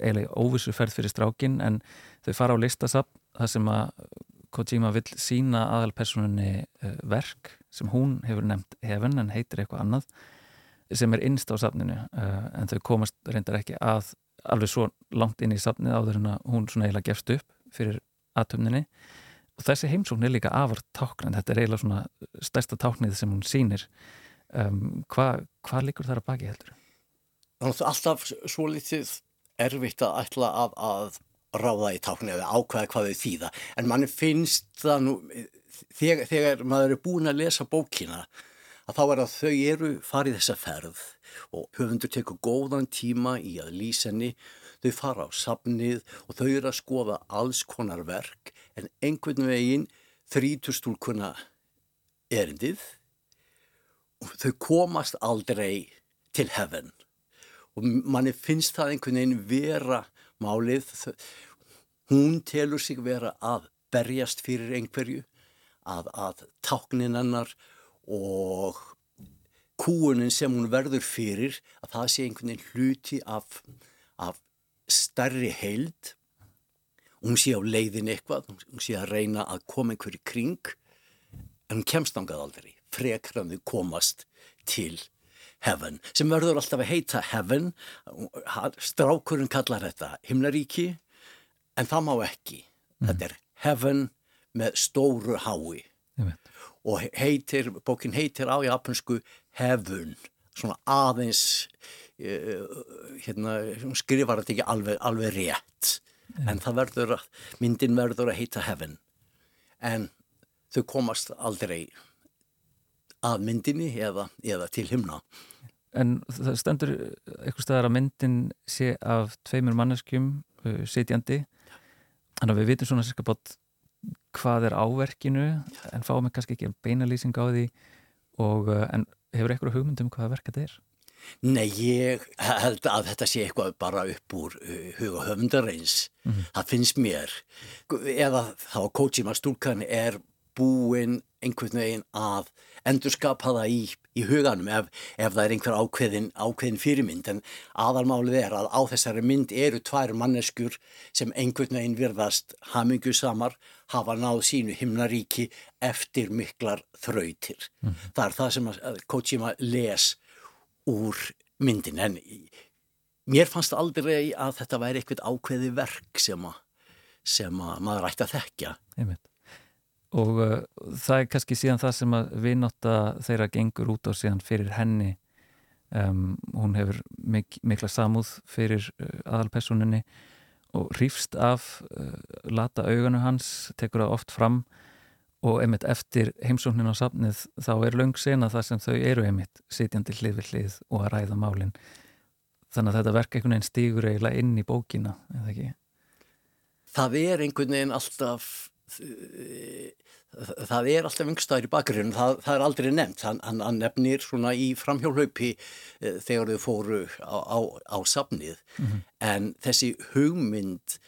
eiginlega óvissu ferð fyrir strákin en þau fara á listasap þar sem að Kojima vil sína aðalpersonunni uh, verk sem hún hefur nefnt hefn en heitir eitthvað annað sem er innst á safninu uh, en þau komast reyndar ekki að alveg svo langt inn í safnið áður en að hún svona eiginlega gefst upp fyrir aðtöfninni og þessi heimsókn er líka afar táknan, þetta er eiginlega svona stærsta táknið sem hún sýnir. Um, hvað hva líkur þar að baki heldur? Þannig að alltaf svo litið erfitt að ætla að, að ráða í táknið eða ákvæða hvað þau þýða. En manni finnst það nú þegar, þegar maður er búin að lesa bókina að þá er að þau eru farið þessa ferð og höfundur tekur góðan tíma í að lýsenni, þau fara á safnið og þau eru að skoða alls konar verk en einhvern veginn þrítustúlkunna erindið og þau komast aldrei til hefn og manni finnst það einhvern veginn vera málið, hún telur sig vera að berjast fyrir einhverju, að, að táknin hennar og kúunin sem hún verður fyrir að það sé einhvern veginn hluti af, af starri heild. Hún sé á leiðin eitthvað, hún sé að reyna að koma einhverju kring en hún kemst ángað aldrei, frekraðu komast til heaven, sem verður alltaf að heita heaven, strákurinn kallar þetta himnaríki en það má ekki, mm. þetta er heaven með stóru hái og heitir, bókin heitir á japansku hefun, svona aðeins uh, hérna, skrifar þetta ekki alveg, alveg rétt mm. en það verður að, myndin verður að heita hefun en þau komast aldrei að myndinni eða, eða til himna. En það stendur eitthvað staðar að myndin sé af tveimur manneskjum uh, sitjandi. Þannig að við vitum svona sérska bát hvað er áverkinu en fáum við kannski ekki beina lýsing á því og, uh, en hefur eitthvað hugmyndum hvaða verk þetta er? Nei, ég held að þetta sé eitthvað bara upp úr uh, huga höfundareins mm -hmm. það finnst mér eða þá Kojima stúlkan er búin einhvern veginn að endurskapa það í, í huganum ef, ef það er einhver ákveðin, ákveðin fyrirmynd en aðalmálið er að á þessari mynd eru tvær manneskur sem einhvern veginn virðast hamingu samar hafa náð sínu himnaríki eftir miklar þrautir. Mm. Það er það sem Kojima les úr myndin en mér fannst aldrei að þetta væri eitthvað ákveði verk sem að, sem að maður ætti að þekkja. Einmitt og uh, það er kannski síðan það sem að viðnáta þeirra gengur út á síðan fyrir henni. Um, hún hefur mik mikla samúð fyrir uh, aðalpersoninni og hrýfst af uh, lata auganu hans, tekur það oft fram. Og einmitt eftir heimsóknin á safnið þá er laung sena það sem þau eru einmitt sitjandi hlið við hlið og að ræða málinn þannig að þetta verk einhvern veginn stýgur eiginlega inn í bókina, eða ekki? Það er einhvern veginn alltaf það er alltaf yngstaður í bakgrunum, það, það er aldrei nefnt, hann, hann, nefnir svona í framhjólaupi e, þegar þau fóru á, á, á safnið, mm -hmm. en þessi hugmynd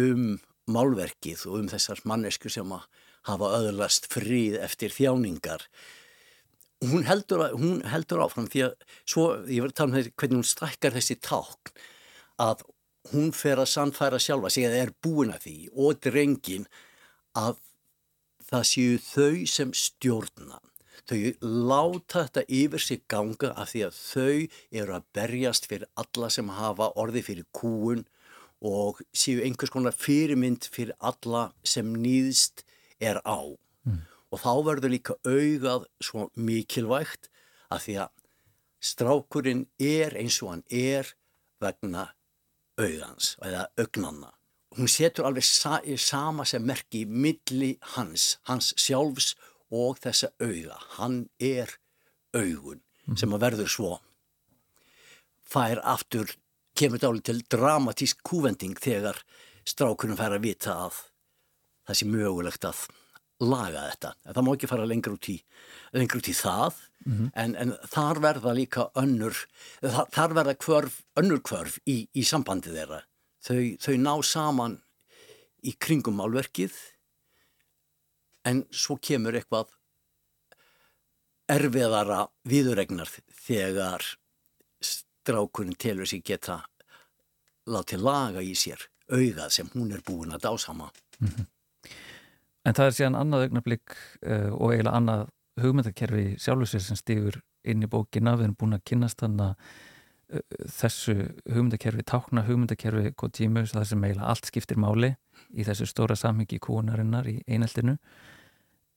um málverkið og um þessar mannesku sem að hafa öðurlast fríð eftir þjáningar, hún heldur, hún heldur áfram því að svo, ég var að tala um þessi, hvernig hún strakkar þessi tákn, að hún fer að sannfæra sjálfa sig að það er búin að því og drengin að það séu þau sem stjórna. Þau láta þetta yfir sig ganga af því að þau eru að berjast fyrir alla sem hafa orði fyrir kúun og séu einhvers konar fyrirmynd fyrir alla sem nýðst er á. Mm. Og þá verður líka augað svo mikilvægt af því að strákurinn er eins og hann er vegna augans eða augnanna hún setur alveg sa sama sem merki milli hans, hans sjálfs og þessa auða. Hann er augun mm. sem að verður svo fær aftur, kemur dáli til dramatísk kúvending þegar strákunum fær að vita að það sé mögulegt að laga þetta. En það má ekki fara lengur út í, lengur út í það mm -hmm. en, en þar verða líka önnur, þar verða kvörf, önnur kvörf í, í sambandi þeirra þau, þau ná saman í kringum málverkið en svo kemur eitthvað erfiðara viðuregnar þegar strákurinn telur sér geta látið laga í sér auðað sem hún er búin að dásama. Mm -hmm. En það er síðan annað augnablík uh, og eiginlega annað hugmyndakerfi sjálfsvegar sem stýfur inn í bókina, við erum búin að kynast þannig að þessu hugmyndakerfi, tákna hugmyndakerfi Kotímu, það sem eiginlega allt skiptir máli í þessu stóra samhengi kúunarinnar í eineltinu.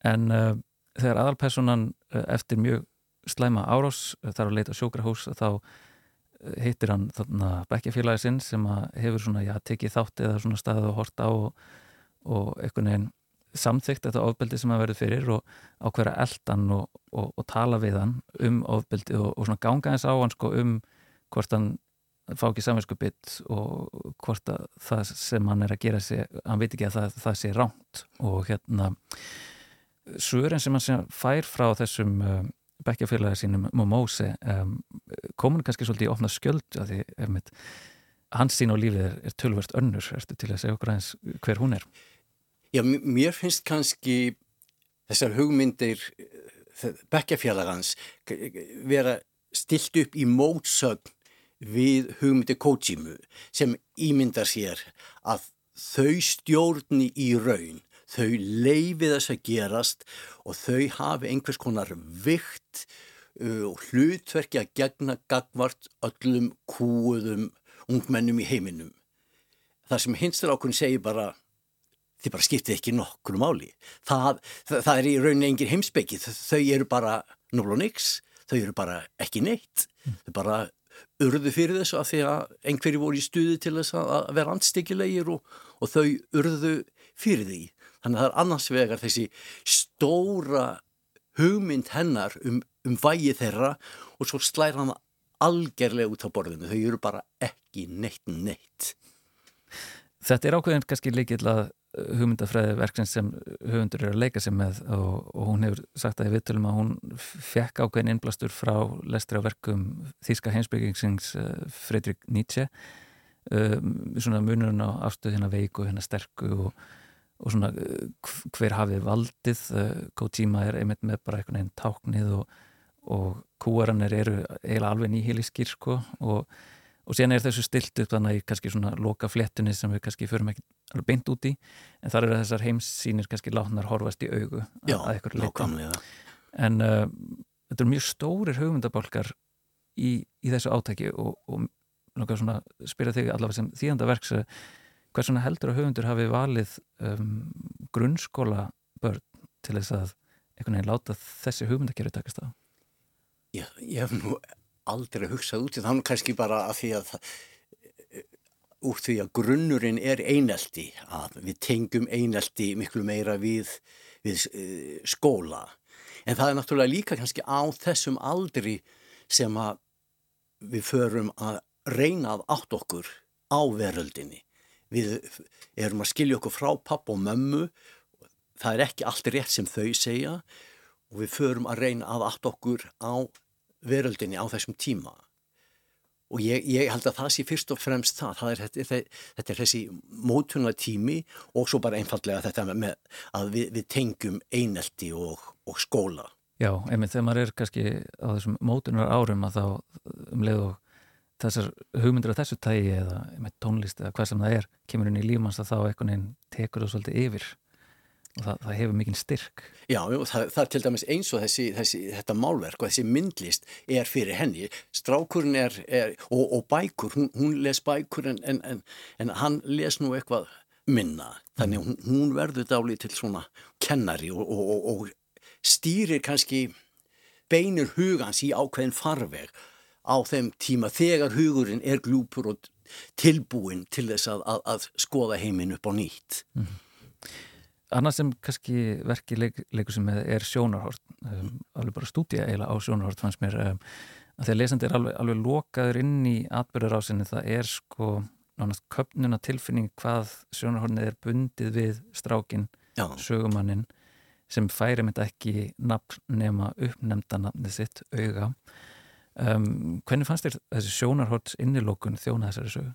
En uh, þegar aðalpersonan uh, eftir mjög slæma árás uh, þarf að leita sjókrahús þá hittir hann þarna bekkjafélagi sinn sem hefur svona, já, tekið þátt eða svona staðið og hort á og, og einhvern veginn samþygt þetta ofbeldi sem að verður fyrir og ákveðra eldan og, og, og tala við hann um ofbeldi og svona ganga eins á hann sko um hvort hann fá ekki samvinsku bytt og hvort að það sem hann er að gera sig, hann veit ekki að það, það sé ránt og hérna svörin sem hann fær frá þessum um, bekkjafélagi sínum Momose um, komun kannski svolítið í ofna skjöld að því um, hans sín á lífið er, er tölverst önnur. Erstu til að segja okkur aðeins hver hún er? Já, mér finnst kannski þessar hugmyndir bekkjafélagans vera stilt upp í mótsögn við hugmyndi Kojimu sem ímyndar sér að þau stjórni í raun, þau leifi þess að gerast og þau hafi einhvers konar vikt uh, og hlutverki að gegna gagvart öllum kúuðum ungmennum í heiminum. Það sem hinstur ákveðin segir bara þið bara skiptið ekki nokkru máli. Það, það, það er í rauninni engin heimsbyggi, þau eru bara núl og nix, þau eru bara ekki neitt, þau bara urðu fyrir þessu að því að einhverju voru í stuði til þess að vera andstíkilegir og, og þau urðu fyrir því. Þannig að það er annars vegar þessi stóra hugmynd hennar um, um vægi þeirra og svo slæra hann algerlega út á borðinu. Þau eru bara ekki neitt neitt. Þetta er ákveðin kannski líkil að hugmyndafræði verksins sem höfundur er að leika sig með og, og hún hefur sagt að í vittulum að hún fekk ákveðin innblastur frá lestri á verkum Þíska heimsbyggingsings eh, Fredrik Nietzsche. Um, svona munurinn á afstöð hérna veiku, hérna sterku og, og svona uh, hver hafið valdið uh, Kojima er einmitt með bara einhvern veginn táknið og, og kúaranir eru eiginlega alveg nýhiliskir sko og og síðan er þessu stilt upp þannig í kannski svona loka flettunni sem við kannski förum ekki alveg beint út í. En þar eru þessar heimsýnir kannski látnar horfast í augu Já, nákvæmlega. En uh, þetta eru mjög stórir hugmyndabálkar í, í þessu átæki og, og nokkað svona spyrja þig allavega sem þýðanda verks uh, hvað svona heldur að hugmyndur hafi valið um, grunnskóla börn til þess að einhvern veginn láta þessi hugmyndakerfi takast á? Já, ég hef nú aldrei hugsað út í þannig kannski bara að því að úr því að grunnurinn er einelti að við tengjum einelti miklu meira við, við uh, skóla. En það er náttúrulega líka kannski á þessum aldri sem að við förum að reyna að átt okkur á veröldinni. Við erum að skilja okkur frá papp og mömmu. Það er ekki allt rétt sem þau segja. Og við förum að reyna að aft okkur á veröldinni á þessum tíma. Og ég, ég held að það sé fyrst og fremst það, það er, þetta, þetta er þessi mótuna tími og svo bara einfallega þetta með að við, við tengjum einelti og, og skóla. Já, einmitt. Þegar maður er kannski á þessum mótunar árum að þá um leið og þessar hugmyndir af þessu tægi eða tónlist eða hvað sem það er kemur inn í lífmanns að þá eitthvað neinn tekur það svolítið yfir og það, það hefur mikinn styrk. Já, það, það er til dæmis eins og þessi, þessi, þetta málverk og þessi myndlist er fyrir henni. Strákurinn er, er og, og bækur, hún, hún les bækur en, en, en, en hann les nú eitthvað minna. Þannig hún, hún verður dálítið til svona kennari og, og, og stýrir kannski beinir hugans í ákveðin farveg á þeim tíma þegar hugurinn er glúpur og tilbúin til þess að, að, að skoða heiminn upp á nýtt. Mm -hmm. Annað sem kannski verki leik, leikur sem er sjónarhort, um, alveg bara stúdía eiginlega á sjónarhort fannst mér um, að því að lesandi er alveg, alveg lokaður inn í atbyrðarásinni það er sko nánast köpnuna tilfinning hvað sjónarhortnið er bundið við strákin, Já. sögumannin sem færi mynd ekki nafn nema uppnemnda nafnið sitt auga Um, hvernig fannst þér þessi sjónarhótts innilókun þjóna þessari sögu?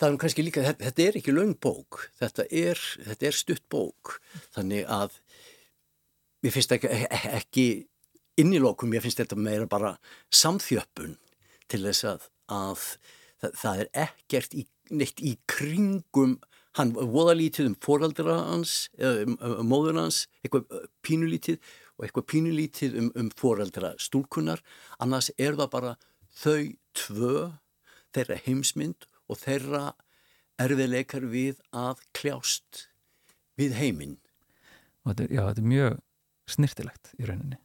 Það er kannski líka, þetta, þetta er ekki laung bók, þetta er, þetta er stutt bók, þannig að mér finnst ekki, ekki innilókum, mér finnst þetta meira bara samþjöppun til þess að, að það, það er ekkert í, neitt í kringum, hann voða lítið um fóraldra hans, um, um, móður hans, eitthvað pínulítið og eitthvað pínulítið um, um foreldra stúlkunar, annars er það bara þau tvö, þeirra heimsmynd og þeirra erfiðleikar við að kljást við heiminn. Þetta, já, þetta er mjög snirtilegt í rauninni.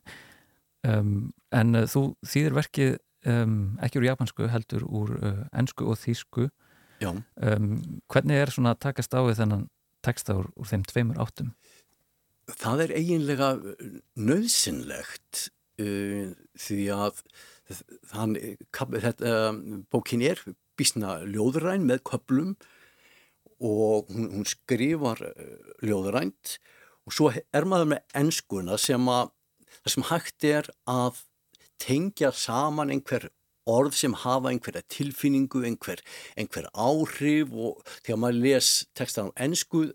Um, en uh, þú þýðir verkið um, ekki úr japansku, heldur úr uh, ennsku og þýsku. Já. Um, hvernig er svona að takast á því þennan texta úr, úr þeim tveimur áttum? það er eiginlega nöðsynlegt uh, því að þann, þetta, bókin er bísna ljóðræn með köplum og hún, hún skrifar uh, ljóðrænt. Og svo er maður með ennskuna sem að það sem hægt er að tengja saman einhver orð sem hafa einhverja tilfinningu, einhver, einhver áhrif og þegar maður les textan á ennsku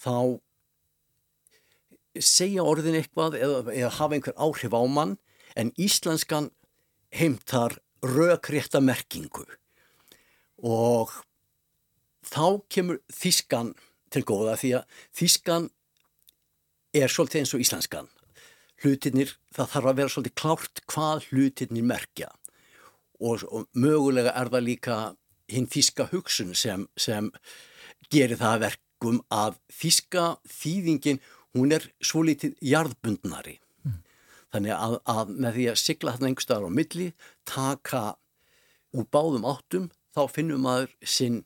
þá segja orðin eitthvað eða, eða hafa einhver áhrif á mann en íslenskan heimtar rökrétta merkingu og þá kemur þískan til góða því að þískan er svolítið eins og íslenskan hlutinir, það þarf að vera svolítið klárt hvað hlutinir merkja og, og mögulega er það líka hinn þíska hugsun sem, sem gerir það verkum að þíska þýðingin hún er svo litið jarðbundnari. Mm. Þannig að, að með því að sigla þarna einhver staðar á milli, taka úr báðum áttum, þá finnum maður sinn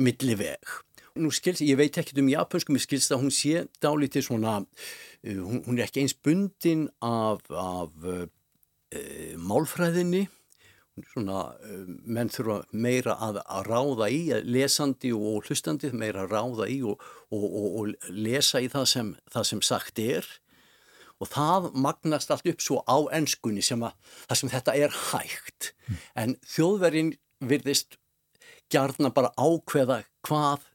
milli veg. Nú skilst, ég veit ekkert um japansku, mér skilst að hún sé dálítið svona, uh, hún, hún er ekki eins bundin af, af uh, uh, málfræðinni, svona, uh, menn þurfa meira að, að ráða í, lesandi og hlustandi meira að ráða í og, og, og, og lesa í það sem, það sem sagt er og það magnast allt upp svo á ennskunni sem að það sem þetta er hægt mm. en þjóðverðin virðist gjarna bara ákveða hvað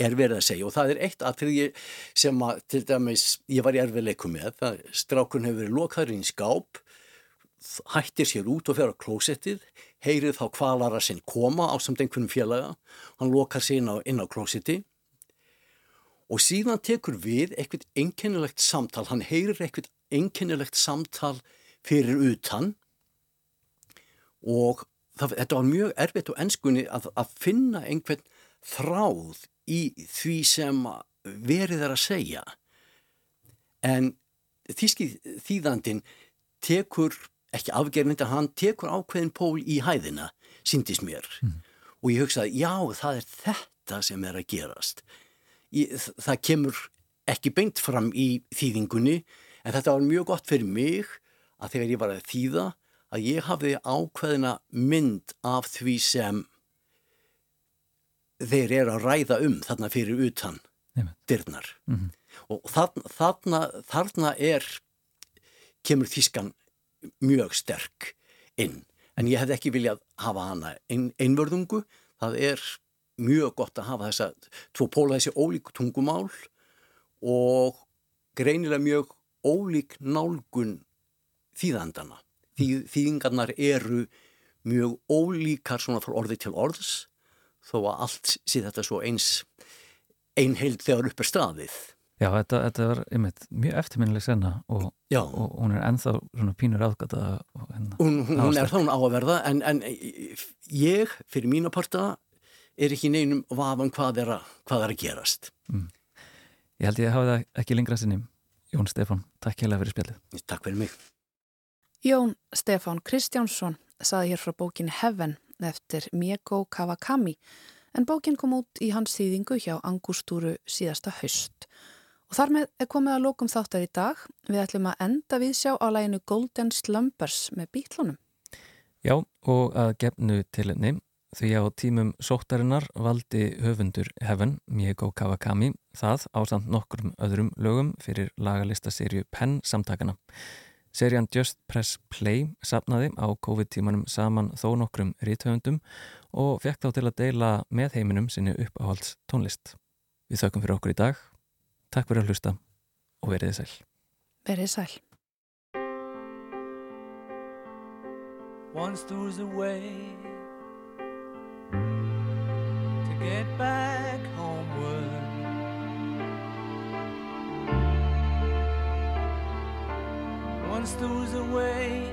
er verið að segja. Og það er eitt aðtriði sem að til dæmis ég var í erfiðleikum með, það strákun hefur verið lokaður í skáp hættir sér út og fer á klósettið, heyrið þá kvalara sinn koma á samt einhvern félaga, hann lokar sér inn á, á klósetti. Og síðan tekur við eitthvað einkennilegt samtal, hann heyrir eitthvað einkennilegt samtal fyrir utan. Og það, þetta var mjög erfitt á ennskunni að, að finna einhvern þráð í því sem verið er að segja. En þíski þýðandin tekur ekki afgerðin þetta, hann tekur ákveðin pól í hæðina, síndist mér. Mm. og ég hugsaði, já það er þetta sem er að gerast. Ég, það kemur ekki beint fram í þýðingunni en þetta var mjög gott fyrir mig að þegar ég var að þýða að ég hafði ákveðina mynd af því sem þeir eru að ræða um þarna fyrir utan dyrnar. Mm -hmm. og þarna, þarna, þarna er kemur þískan mjög sterk inn. En ég hef ekki viljað hafa hana ein, einvörðungu. Það er mjög gott að hafa þessa tvo póla þessi ólík tungumál og greinilega mjög ólík nálgun þýðandana Þýð, þýðingarnar eru mjög ólíkar svona frá orði til orðs þó að allt sé þetta svo eins einheild þegar upp er staðið. Já, þetta, þetta var einmitt mjög eftirminnileg senna og, og hún er enþá svona pínur áðgata hérna, Hún, hún er þá hún á að verða en, en ég, fyrir mína parta er ekki neinum vafan hvað er að, hvað er að gerast. Mm. Ég held ég að hafa það ekki lengra sinni. Jón Stefán, takk hérlega fyrir spjallið. Takk fyrir mig Jón Stefán Kristjánsson saði hér frá bókin Heaven eftir Mieko Kawakami en bókin kom út í hans þýðingu hjá Angústúru síðasta haust Og þar með er komið að lókum þáttar í dag. Við ætlum að enda við sjá á læginu Golden Slumbers með bítlunum. Já, og að gefnu til henni. Því á tímum sóttarinnar valdi höfundur Heaven, Mieko Kawakami, það ásamt nokkrum öðrum lögum fyrir lagalistaserju Penn samtakana. Serjan Just Press Play sapnaði á COVID-tímanum saman þó nokkrum ríthöfundum og fekk þá til að deila með heiminum sinni uppáhalds tónlist. Við þaukum fyrir okkur í dag. Takk fyrir að hlusta og verið sæl. Verið sæl. Once there was a way to get back Once there a way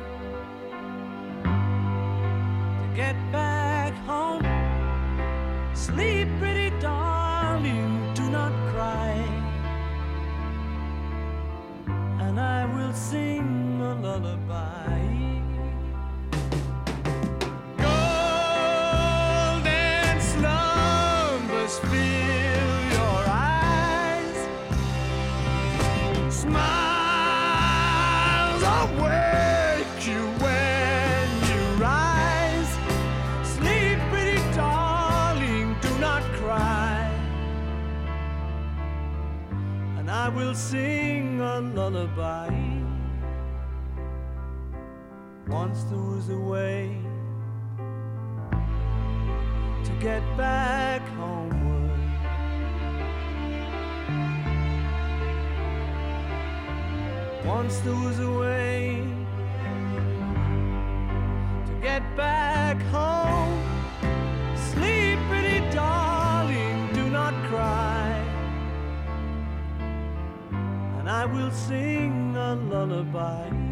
to get back home Sleep pretty darling, do not cry and I will sing a lullaby. Sing a lullaby. Once there was a way to get back homeward. Once there was a way to get back home. I will sing a lullaby.